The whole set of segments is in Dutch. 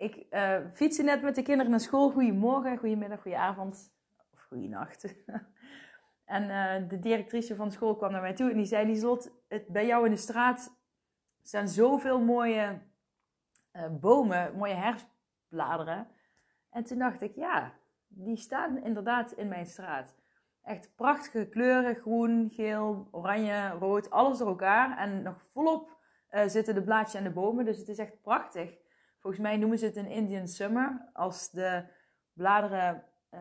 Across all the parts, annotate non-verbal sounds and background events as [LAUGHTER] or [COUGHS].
Ik uh, fietste net met de kinderen naar school. Goedemorgen, goedemiddag, goedenavond of goedenacht. [LAUGHS] en uh, de directrice van school kwam naar mij toe en die zei: Lieslot, het, bij jou in de straat staan zoveel mooie uh, bomen, mooie herfstbladeren. En toen dacht ik: ja, die staan inderdaad in mijn straat. Echt prachtige kleuren: groen, geel, oranje, rood, alles door elkaar. En nog volop zitten de blaadjes en de bomen. Dus het is echt prachtig. Volgens mij noemen ze het een Indian Summer. Als de bladeren uh,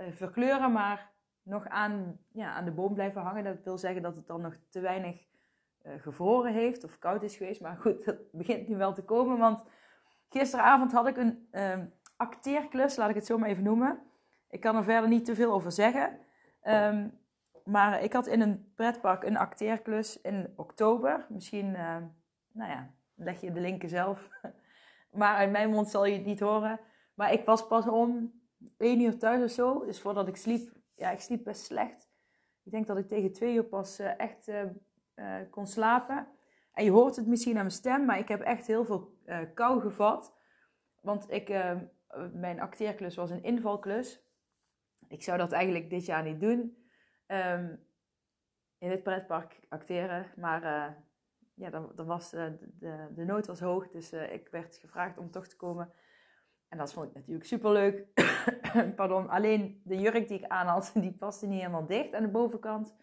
uh, verkleuren, maar nog aan, ja, aan de boom blijven hangen. Dat wil zeggen dat het dan nog te weinig uh, gevroren heeft of koud is geweest. Maar goed, dat [LAUGHS] begint nu wel te komen. Want gisteravond had ik een ehm, acteerklus, laat ik het zo maar even noemen. Ik kan er verder niet te veel over zeggen. Um, maar ik had in een pretpark een acteerklus in oktober. Misschien, nou ja, leg je de linken zelf. Maar uit mijn mond zal je het niet horen. Maar ik was pas om één uur thuis of zo. Dus voordat ik sliep, ja, ik sliep best slecht. Ik denk dat ik tegen twee uur pas uh, echt uh, uh, kon slapen. En je hoort het misschien aan mijn stem, maar ik heb echt heel veel kou gevat. Want ik, mijn acteerklus was een invalklus. Ik zou dat eigenlijk dit jaar niet doen. Um, in het pretpark acteren. Maar ja, dan, dan was de, de, de nood was hoog, dus uh, ik werd gevraagd om toch te komen. En dat vond ik natuurlijk superleuk. [COUGHS] Pardon, alleen de jurk die ik aan had, [LAUGHS] die paste niet helemaal dicht aan de bovenkant.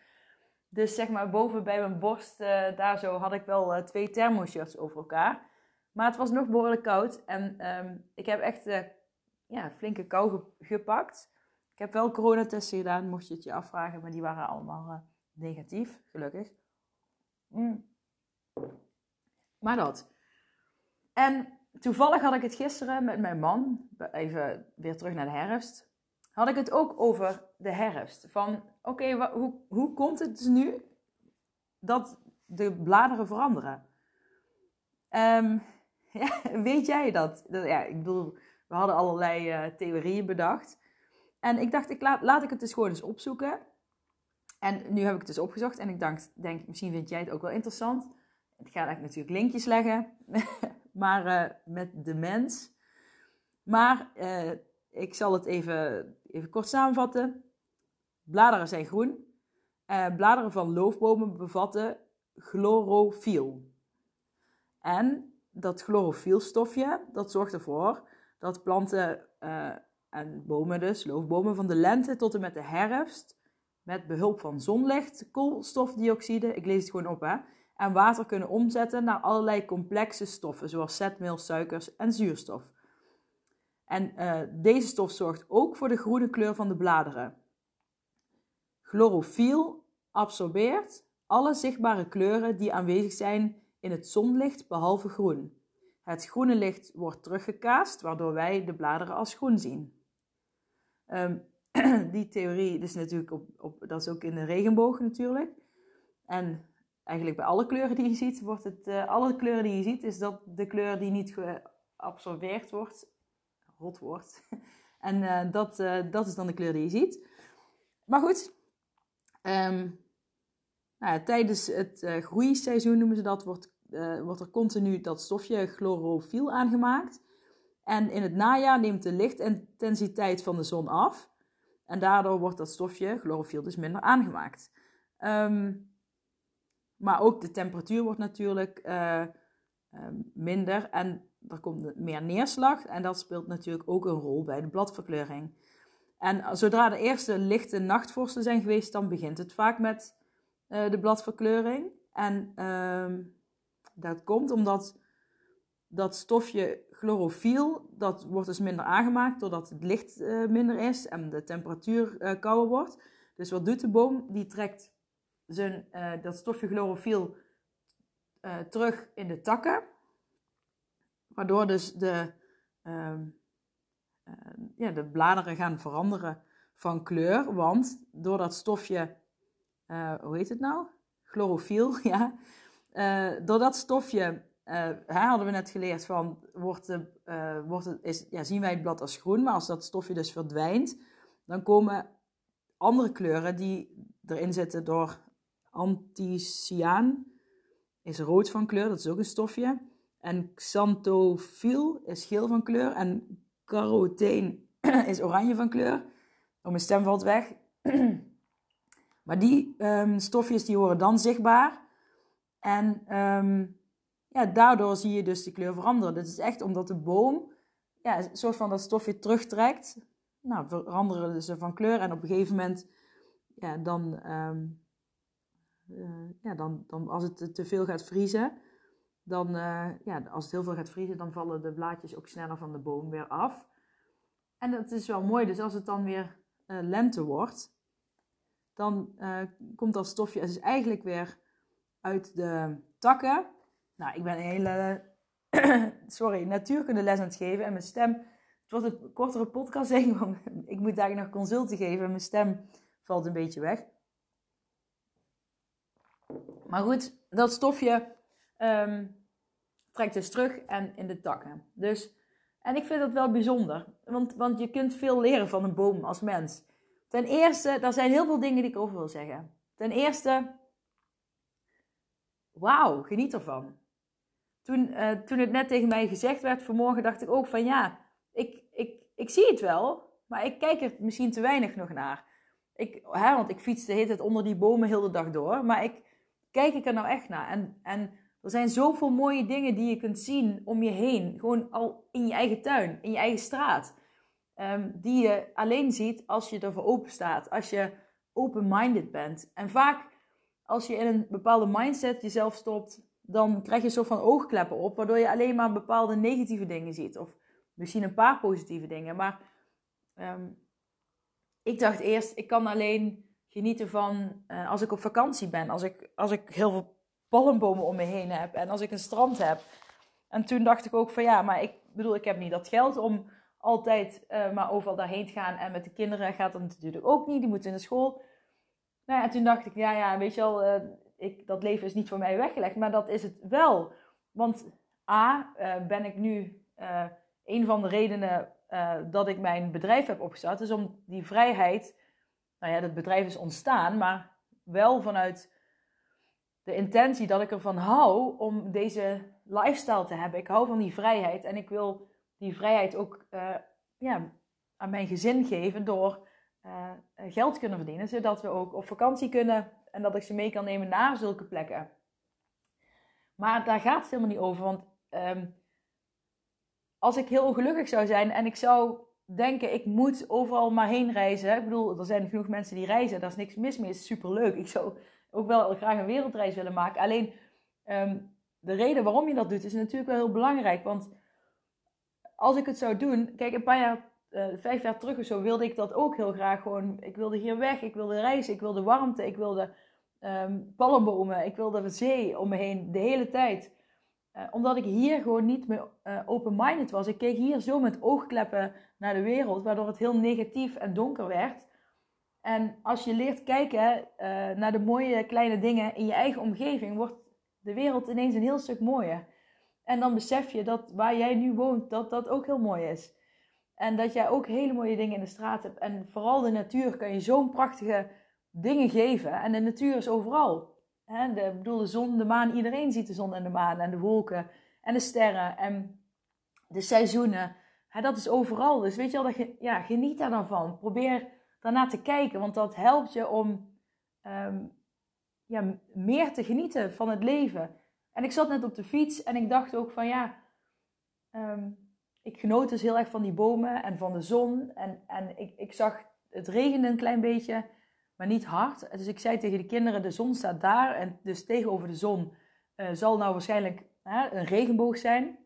Dus zeg maar boven bij mijn borst, uh, daar zo, had ik wel twee thermoshirts over elkaar. Maar het was nog behoorlijk koud en um, ik heb echt ja, flinke kou ge gepakt. Ik heb wel coronatesten gedaan, mocht je het je afvragen, maar die waren allemaal negatief, gelukkig. Mm. Maar dat. En toevallig had ik het gisteren met mijn man, even weer terug naar de herfst, had ik het ook over de herfst. Van oké, hoe, hoe komt het dus nu dat de bladeren veranderen? Um, [LAUGHS] ja, weet jij dat? Ja, ik bedoel, we hadden allerlei uh, theorieën bedacht. En ik dacht, ik laat, ik het dus gewoon eens opzoeken. En nu heb ik het dus opgezocht en ik denk, denk misschien vind jij het ook wel interessant. Ga eigenlijk natuurlijk linkjes leggen, [LAUGHS] maar uh, met de mens. Maar uh, ik zal het even, even kort samenvatten. Bladeren zijn groen. Uh, bladeren van loofbomen bevatten chlorofiel. En dat chlorofielstofje, dat zorgt ervoor dat planten en bomen dus, loofbomen van de lente tot en met de herfst, met behulp van zonlicht, koolstofdioxide, ik lees het gewoon op hè, en water kunnen omzetten naar allerlei complexe stoffen, zoals zetmeel, suikers en zuurstof. En uh, deze stof zorgt ook voor de groene kleur van de bladeren. Chlorofiel absorbeert alle zichtbare kleuren die aanwezig zijn in het zonlicht, behalve groen. Het groene licht wordt teruggekaast, waardoor wij de bladeren als groen zien. Um, [CLEARS THROAT] die theorie is natuurlijk op, op, dat is ook in de regenboog natuurlijk. En eigenlijk bij alle kleuren die je ziet, wordt het, uh, alle kleuren die je ziet, is dat de kleur die niet geabsorbeerd wordt, rot wordt. [LAUGHS] en uh, dat, uh, dat is dan de kleur die je ziet. Maar goed, um, nou tijdens het groeiseizoen noemen ze dat, wordt, wordt er continu dat stofje chlorofiel aangemaakt. En in het najaar neemt de lichtintensiteit van de zon af. En daardoor wordt dat stofje, chlorofiel, dus minder aangemaakt. Um, maar ook de temperatuur wordt natuurlijk uh, uh, minder en er komt meer neerslag. En dat speelt natuurlijk ook een rol bij de bladverkleuring. En zodra de eerste lichte nachtvorsten zijn geweest, dan begint het vaak met de bladverkleuring. En ehm, dat komt omdat dat stofje chlorofiel, dat wordt dus minder aangemaakt doordat het licht minder is en de temperatuur kouder wordt. Dus wat doet de boom? Die trekt zijn, uh, dat stofje chlorofiel terug in de takken. Waardoor dus de, ehm, ja, de bladeren gaan veranderen van kleur. Want door dat stofje, hoe heet het nou? Chlorofiel, [LAUGHS] ja. door dat stofje hadden we net geleerd van, wordt de, wordt het, is, ja, zien wij het blad als groen, maar als dat stofje dus verdwijnt, dan komen andere kleuren die erin zitten door anthocyan, is rood van kleur, dat is ook een stofje. En xanthophyl is geel van kleur en caroteen [CLEARS THROAT] is oranje van kleur. Oh, mijn stem valt weg. [CLEARS THROAT] maar die um, stofjes die worden dan zichtbaar. En um, ja, daardoor zie je dus de kleur veranderen. Dit is echt omdat de boom ja, een soort van dat stofje terugtrekt. Nou, veranderen ze van kleur en op een gegeven moment, ja, dan, uh, ja, dan, dan als het te veel gaat vriezen, dan, uh, ja, als het heel veel gaat vriezen, dan vallen de blaadjes ook sneller van de boom weer af. En dat is wel mooi, dus als het dan weer uh, lente wordt, dan komt dat stofje dus eigenlijk weer uit de takken nou, ik ben een hele, [CLEARS THROAT] sorry, natuurkunde aan het geven. En mijn stem, het wordt een kortere podcast [LAUGHS] want ik moet daar nog consulten geven. En mijn stem valt een beetje weg. Maar goed, dat stofje um, trekt dus terug en in de takken. Dus, en ik vind dat wel bijzonder. Want, want je kunt veel leren van een boom als mens. Ten eerste, er zijn heel veel dingen die ik over wil zeggen. Ten eerste, wauw, geniet ervan toen, uh, toen het net tegen mij gezegd werd vanmorgen, dacht ik ook van ja, ik, ik, ik zie het wel, maar ik kijk er misschien te weinig nog naar. Ik, hè, want ik fiets de hele tijd onder die bomen heel de dag door, maar ik kijk ik er nou echt naar. En, en er zijn zoveel mooie dingen die je kunt zien om je heen, gewoon al in je eigen tuin, in je eigen straat. Um, die je alleen ziet als je ervoor open staat, als je open-minded bent. En vaak als je in een bepaalde mindset jezelf stopt, dan krijg je een soort van oogkleppen op, waardoor je alleen maar bepaalde negatieve dingen ziet. Of misschien een paar positieve dingen. Maar ehm, ik dacht eerst, ik kan alleen genieten van uh, als ik op vakantie ben. Als ik, als ik heel veel palmbomen om me heen heb en als ik een strand heb. En toen dacht ik ook van ja, maar ik bedoel, ik heb niet dat geld om altijd uh, maar overal daarheen te gaan. En met de kinderen gaat dat natuurlijk ook niet, die moeten in de school. Nou ja, en toen dacht ik, ja, ja, weet je wel, uh, ik, dat leven is niet voor mij weggelegd, maar dat is het wel. Want A, ben ik nu een van de redenen dat ik mijn bedrijf heb opgestart, is om die vrijheid, nou ja, dat bedrijf is ontstaan, maar wel vanuit de intentie dat ik ervan hou om deze lifestyle te hebben. Ik hou van die vrijheid en ik wil die vrijheid ook ja, aan mijn gezin geven door geld kunnen verdienen, zodat we ook op vakantie kunnen en dat ik ze mee kan nemen naar zulke plekken. Maar daar gaat het helemaal niet over. Want ehm, als ik heel gelukkig zou zijn en ik zou denken, ik moet overal maar heen reizen. Ik bedoel, er zijn genoeg mensen die reizen, daar is niks mis mee, is superleuk. Ik zou ook wel graag een wereldreis willen maken. Alleen ehm, de reden waarom je dat doet is natuurlijk wel heel belangrijk. Want als ik het zou doen, kijk, een paar jaar uh, vijf jaar terug of zo wilde ik dat ook heel graag gewoon. Ik wilde hier weg, ik wilde reizen, ik wilde warmte, ik wilde um, palmbomen, ik wilde de zee om me heen de hele tijd. Uh, omdat ik hier gewoon niet meer uh, open-minded was. Ik keek hier zo met oogkleppen naar de wereld, waardoor het heel negatief en donker werd. En als je leert kijken naar de mooie kleine dingen in je eigen omgeving, wordt de wereld ineens een heel stuk mooier. En dan besef je dat waar jij nu woont, dat dat ook heel mooi is. En dat jij ook hele mooie dingen in de straat hebt. En vooral de natuur kan je zo'n prachtige dingen geven. En de natuur is overal. He, de, bedoel, de zon, de maan, iedereen ziet de zon en de maan en de wolken en de sterren en de seizoenen. Dat is overal. Dus weet je wel, dat ja, geniet daar dan van. Probeer daarna te kijken, want dat helpt je om um, ja, meer te genieten van het leven. En ik zat net op de fiets en ik dacht ook van ja, um, ik genoot dus heel erg van die bomen en van de zon. En, en ik, ik zag, het regende een klein beetje, maar niet hard. Dus ik zei tegen de kinderen, de zon staat daar. En dus tegenover de zon uh, zal nou waarschijnlijk een regenboog zijn.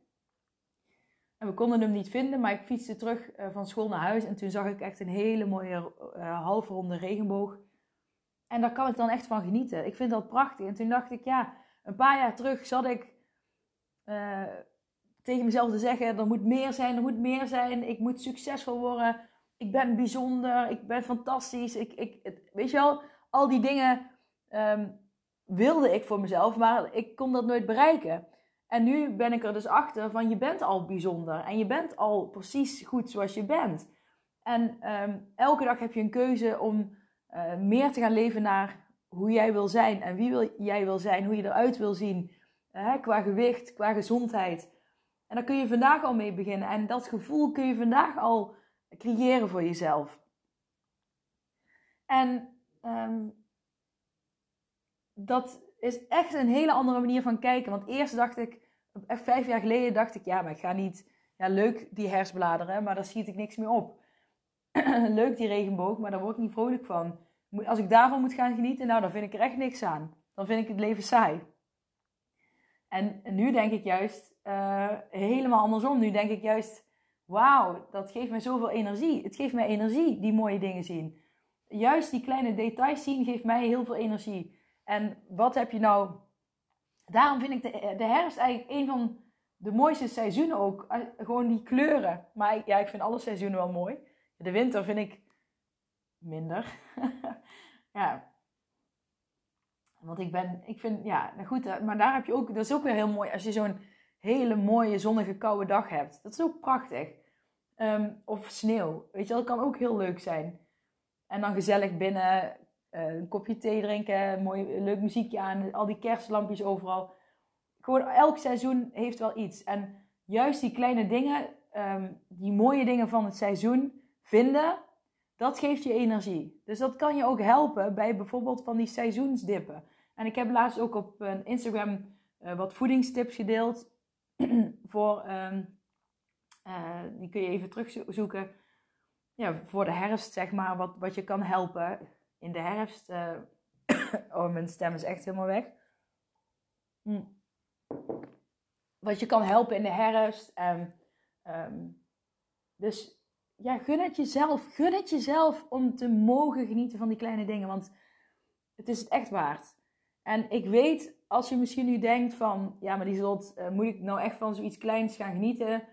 En we konden hem niet vinden, maar ik fietste terug eh, van school naar huis. En toen zag ik echt een hele mooie uh, halfronde regenboog. En daar kan ik dan echt van genieten. Ik vind dat prachtig. En toen dacht ik, ja, een paar jaar terug zat ik tegen mezelf te zeggen: er moet meer zijn, er moet meer zijn. Ik moet succesvol worden. Ik ben bijzonder. Ik ben fantastisch. Ik, ik, weet je wel, al die dingen um, wilde ik voor mezelf, maar ik kon dat nooit bereiken. En nu ben ik er dus achter van je bent al bijzonder en je bent al precies goed zoals je bent. En um, elke dag heb je een keuze om uh, meer te gaan leven naar hoe jij wil zijn en wie wil, jij wil zijn, hoe je eruit wil zien, qua gewicht, qua gezondheid. En daar kun je vandaag al mee beginnen. En dat gevoel kun je vandaag al creëren voor jezelf. En um, dat is echt een hele andere manier van kijken. Want eerst dacht ik, echt vijf jaar geleden dacht ik, ja, maar ik ga niet, ja, leuk die hersbladeren, maar daar schiet ik niks meer op. [CLEARS THROAT] leuk die regenboog, maar daar word ik niet vrolijk van. Als ik daarvan moet gaan genieten, nou, dan vind ik er echt niks aan. Dan vind ik het leven saai. En nu denk ik juist uh, helemaal andersom. Nu denk ik juist, wauw, dat geeft mij zoveel energie. Het geeft mij energie, die mooie dingen zien. Juist die kleine details zien geeft mij heel veel energie. En wat heb je nou... Daarom vind ik de, de herfst eigenlijk een van de mooiste seizoenen ook. Eh, gewoon die kleuren. Maar ja, ik vind alle seizoenen wel mooi. De winter vind ik minder. [LAUGHS] ja. Want ik ben, ik vind, ja, nou goed, eh, maar daar heb je ook, dat is ook weer heel mooi als je zo'n hele mooie zonnige koude dag hebt. Dat is ook prachtig. Ehm, of sneeuw, weet je, dat kan ook heel leuk zijn. En dan gezellig binnen uh, een kopje thee drinken, mooi leuk muziekje aan, al die kerstlampjes overal. Gewoon elk seizoen heeft wel iets. En juist die kleine dingen, um, die mooie dingen van het seizoen vinden, dat geeft je energie. Dus dat kan je ook helpen bij bijvoorbeeld van die seizoensdippen. En ik heb laatst ook op uh, Instagram uh, wat voedingstips gedeeld. [CLEARS THROAT] voor, um, uh, die kun je even terugzoeken. Ja, voor de herfst, zeg maar, wat, wat je kan helpen in de herfst. Uh, [COUGHS] oh, mijn stem is echt helemaal weg. Hm. Wat je kan helpen in de herfst. En, um, dus ja, gun het jezelf. Gun het jezelf om te mogen genieten van die kleine dingen. Want het is het echt waard. En ik weet, als je misschien nu denkt van... Ja, maar die zult, uh, moet ik nou echt van zoiets kleins gaan genieten?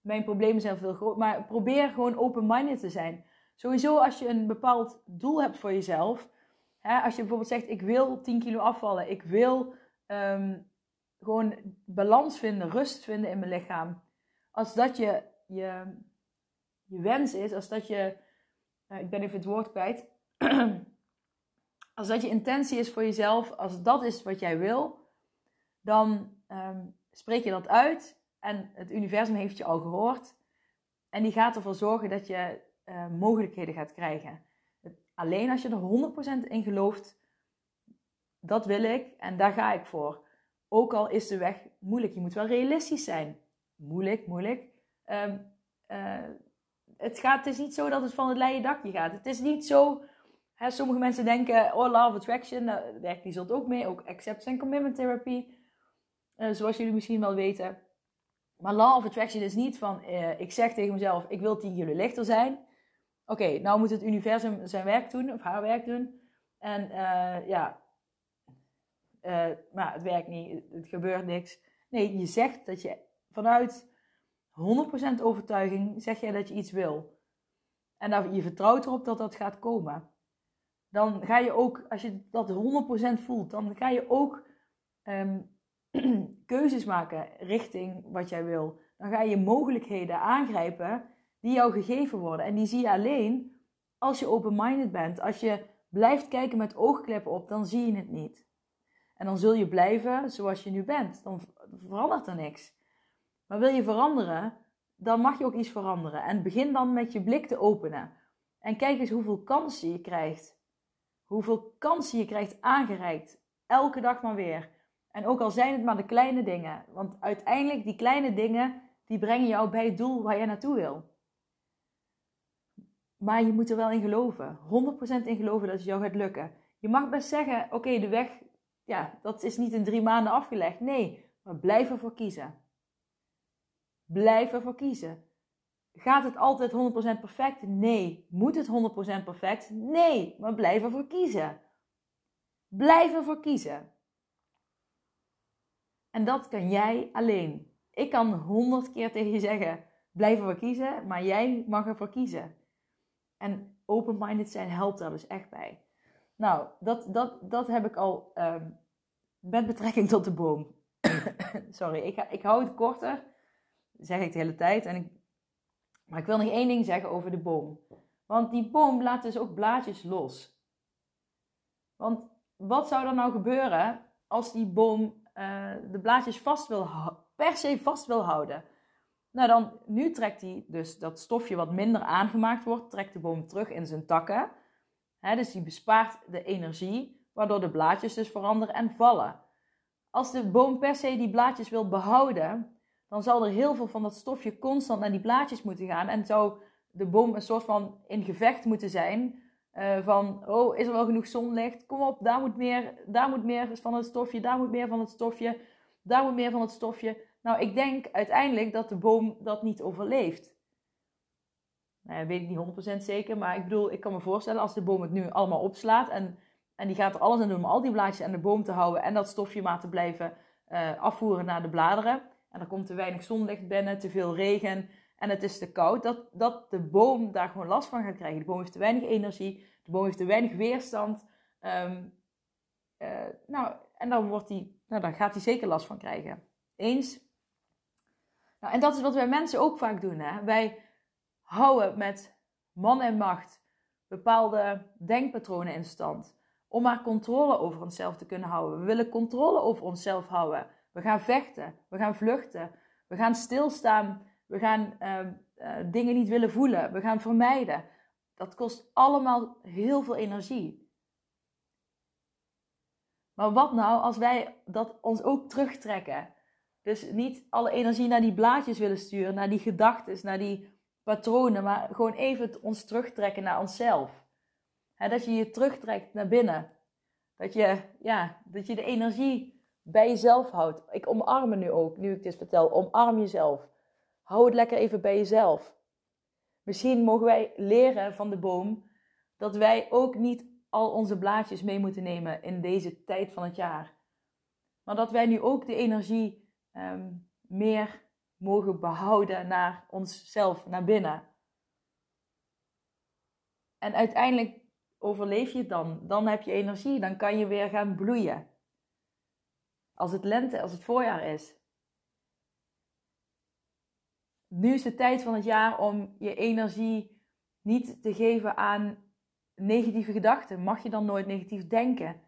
Mijn problemen zijn veel groter. Maar probeer gewoon open-minded te zijn. Sowieso als je een bepaald doel hebt voor jezelf. Hè, als je bijvoorbeeld zegt, ik wil 10 kilo afvallen. Ik wil um, gewoon balans vinden, rust vinden in mijn lichaam. Als dat je, je, wens is, als dat je... Uh, ik ben even het woord kwijt. [CLEARS THROAT] als dat je intentie is voor jezelf, als dat is wat jij wil, dan um, spreek je dat uit en het universum heeft je al gehoord. En die gaat ervoor zorgen dat je uh, mogelijkheden gaat krijgen. Alleen als je er 100% in gelooft, dat wil ik en daar ga ik voor. Ook al is de weg moeilijk, je moet wel realistisch zijn. Moeilijk, moeilijk. Um, uh, het, gaat, het is niet zo dat het van het leien dakje gaat. Het is niet zo. Sommige mensen denken, oh, of attraction, daar werkt die zult ook mee. Ook acceptance en commitment therapy. Uh, zoals jullie misschien wel weten. Maar law of attraction is niet van, uh, ik zeg tegen mezelf, ik wil 10 kilo lichter zijn. Oké, nou moet het universum zijn werk doen, of haar werk doen. En ja, maar het werkt niet, het gebeurt niks. Nee, je zegt dat je vanuit 100% overtuiging zeg je dat je iets wil. En je vertrouwt erop dat dat gaat komen. Dan ga je ook, als je dat 100% voelt, dan ga je ook um, [CLEARS THROAT] keuzes maken richting wat jij wil. Dan ga je mogelijkheden aangrijpen die jou gegeven worden. En die zie je alleen als je open-minded bent. Als je blijft kijken met oogkleppen op, dan zie je het niet. En dan zul je blijven zoals je nu bent. Dan verandert er niks. Maar wil je veranderen, dan mag je ook iets veranderen. En begin dan met je blik te openen. En kijk eens hoeveel kansen je krijgt. Hoeveel kansen je krijgt aangereikt. Elke dag maar weer. En ook al zijn het maar de kleine dingen. Want uiteindelijk, die kleine dingen, die brengen jou bij het doel waar je naartoe wil. Maar je moet er wel in geloven. 100% in geloven dat het jou gaat lukken. Je mag best zeggen, oké, de weg, ja, dat is niet in drie maanden afgelegd. Nee, maar blijf ervoor kiezen. Blijf ervoor kiezen. Gaat het altijd 100% perfect? Nee. Moet het 100% perfect? Nee. Maar blijf ervoor kiezen. Blijf ervoor kiezen. En dat kan jij alleen. Ik kan honderd keer tegen je zeggen: blijf ervoor kiezen, maar jij mag ervoor kiezen. En open-minded zijn helpt daar dus echt bij. Nou, dat, dat, dat heb ik al ehm, met betrekking tot de boom. [COUGHS] Sorry, ik, ik hou het korter, zeg ik de hele tijd. En ik, maar ik wil nog één ding zeggen over de boom. Want die boom laat dus ook blaadjes los. Want wat zou er nou gebeuren als die boom uh, de blaadjes vast wil, per se vast wil houden? Nou, dan, nu trekt hij dus dat stofje wat minder aangemaakt wordt, trekt de boom terug in zijn takken. dus die bespaart de energie, waardoor de blaadjes dus veranderen en vallen. Als de boom per se die blaadjes wil behouden, dan zal er heel veel van dat stofje constant naar die blaadjes moeten gaan. En zou de boom een soort van in gevecht moeten zijn. Uh, van, oh, is er wel genoeg zonlicht? Kom op, daar moet meer, daar moet meer van het stofje, daar moet meer van het stofje, daar moet meer van het stofje. Nou, ik denk uiteindelijk dat de boom dat niet overleeft. Nou, weet ik niet 100% zeker, maar ik bedoel, ik kan me voorstellen als de boom het nu allemaal opslaat en, en die gaat er alles aan doen om al die blaadjes aan de boom te houden en dat stofje maar te blijven uh, afvoeren naar de bladeren. En er komt te weinig zonlicht binnen, te veel regen en het is te koud. Dat, dat de boom daar gewoon last van gaat krijgen. De boom heeft te weinig energie, de boom heeft te weinig weerstand. Um, uh, nou, en dan, wordt die, nou, dan gaat hij zeker last van krijgen. Eens. Nou, en dat is wat wij mensen ook vaak doen. Hè? Wij houden met man en macht bepaalde denkpatronen in stand. Om maar controle over onszelf te kunnen houden. We willen controle over onszelf houden. We gaan vechten. We gaan vluchten. We gaan stilstaan. We gaan uh, uh, dingen niet willen voelen. We gaan vermijden. Dat kost allemaal heel veel energie. Maar wat nou als wij dat ons ook terugtrekken? Dus niet alle energie naar die blaadjes willen sturen, naar die gedachten, naar die patronen, maar gewoon even ons terugtrekken naar onszelf. dat je je terugtrekt naar binnen. Dat je, ja, dat je de energie bij jezelf houdt. Ik omarm me nu ook, nu ik dit vertel. Omarm jezelf. Hou het lekker even bij jezelf. Misschien mogen wij leren van de boom dat wij ook niet al onze blaadjes mee moeten nemen in deze tijd van het jaar. Maar dat wij nu ook de energie um, meer mogen behouden naar onszelf, naar binnen. En uiteindelijk overleef je het dan. Dan heb je energie, dan kan je weer gaan bloeien. Als het lente, als het voorjaar is. Nu is de tijd van het jaar om je energie niet te geven aan negatieve gedachten. Mag je dan nooit negatief denken?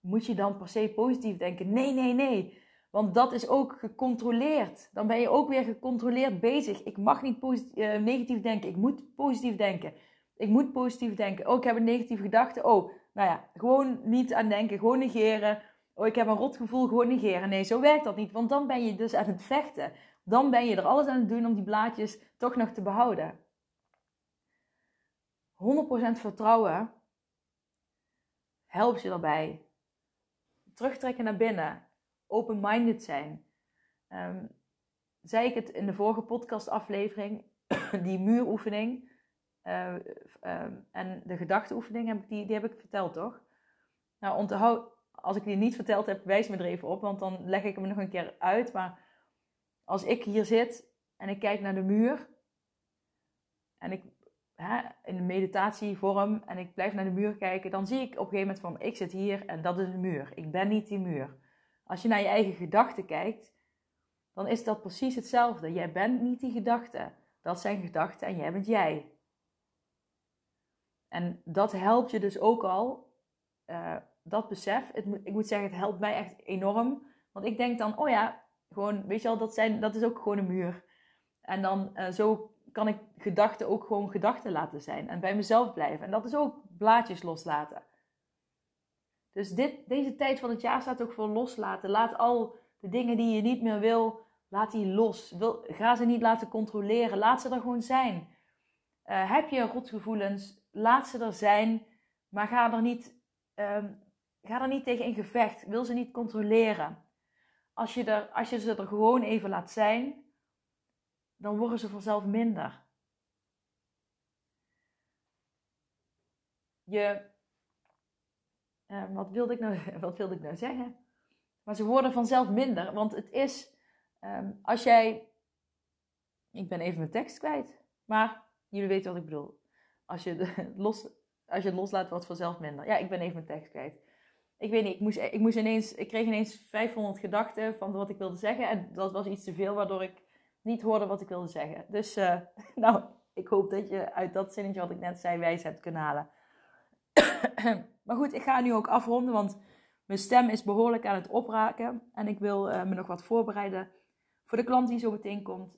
Moet je dan per se positief denken? Nee, nee, nee. Want dat is ook gecontroleerd. Dan ben je ook weer gecontroleerd bezig. Ik mag niet uh, negatief denken. Ik moet positief denken. Ik moet positief denken. Oh, ik heb een negatieve gedachte. Oh, nou ja, gewoon niet aan denken. Gewoon negeren. Oh, ik heb een rotgevoel. Gewoon negeren. Nee, zo werkt dat niet. Want dan ben je dus aan het vechten. Dan ben je er alles aan het doen om die blaadjes toch nog te behouden. 100% vertrouwen helpt je erbij. Terugtrekken naar binnen open-minded zijn. Um, zei ik het in de vorige podcastaflevering, [COUGHS] die muuroefening uh, en de gedachteoefening, heb ik die, die heb ik verteld, toch? Nou, onthoud, als ik die niet verteld heb, wijs me er even op, want dan leg ik hem nog een keer uit. Maar als ik hier zit en ik kijk naar de muur en ik hè, in de meditatievorm en ik blijf naar de muur kijken, dan zie ik op een gegeven moment van ik zit hier en dat is een muur. Ik ben niet die muur. Als je naar je eigen gedachten kijkt, dan is dat precies hetzelfde. Jij bent niet die gedachte. Dat zijn gedachten en jij bent jij. En dat helpt je dus ook al, uh, dat besef. Het ik moet zeggen, het helpt mij echt enorm. Want ik denk dan, oh ja, gewoon, weet je wel, dat, zijn, dat is ook gewoon een muur. En dan uh, zo kan ik gedachten ook gewoon gedachten laten zijn. En bij mezelf blijven. En dat is ook blaadjes loslaten. Dus dit, deze tijd van het jaar staat ook voor loslaten. Laat al de dingen die je niet meer wil, laat die los. Ga ze niet laten controleren. Laat ze er gewoon zijn. Uh, heb je rotgevoelens, laat ze er zijn. Maar ga er niet, um, ga er niet tegen in gevecht. Wil ze niet controleren. Als je, er, als je ze er gewoon even laat zijn, dan worden ze vanzelf minder. Je, uh, wat, wilde ik nou, [LAUGHS] wat wilde ik nou zeggen? Maar ze worden vanzelf minder, want het is, um, als jij, ik ben even mijn tekst kwijt, maar jullie weten wat ik bedoel. Als je, [LAUGHS] los, als je het loslaat, wordt het vanzelf minder. Ja, ik ben even mijn tekst kwijt. Ik weet niet, ik, moest, ik, moest ineens, ik kreeg ineens 500 gedachten van wat ik wilde zeggen. En dat was iets te veel, waardoor ik niet hoorde wat ik wilde zeggen. Dus, uh, [LAUGHS] nou, ik hoop dat je uit dat zinnetje wat ik net zei wijs hebt kunnen halen. [CLEARS THROAT] maar goed, ik ga nu ook afronden, want mijn stem is behoorlijk aan het opraken. En ik wil uh, me nog wat voorbereiden voor de klant die zo meteen komt.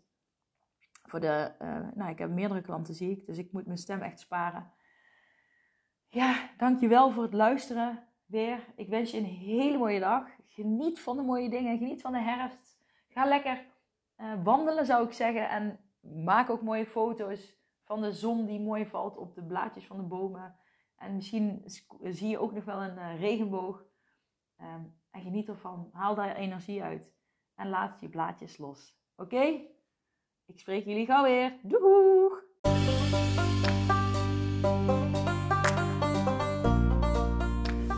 Voor de, uh, nou, ik heb meerdere klanten, zie ik. Dus ik moet mijn stem echt sparen. Ja, dankjewel voor het luisteren Ik wens je een hele mooie dag. Geniet van de mooie dingen. Geniet van de herfst. Ga lekker uh, wandelen, zou ik zeggen. En maak ook mooie foto's van de zon die mooi valt op de blaadjes van de bomen. En misschien zie je ook nog wel een uh, regenboog. Um, en geniet ervan. Haal daar energie uit. En laat je blaadjes los. Oké? Ik spreek jullie gauw weer. Doeg!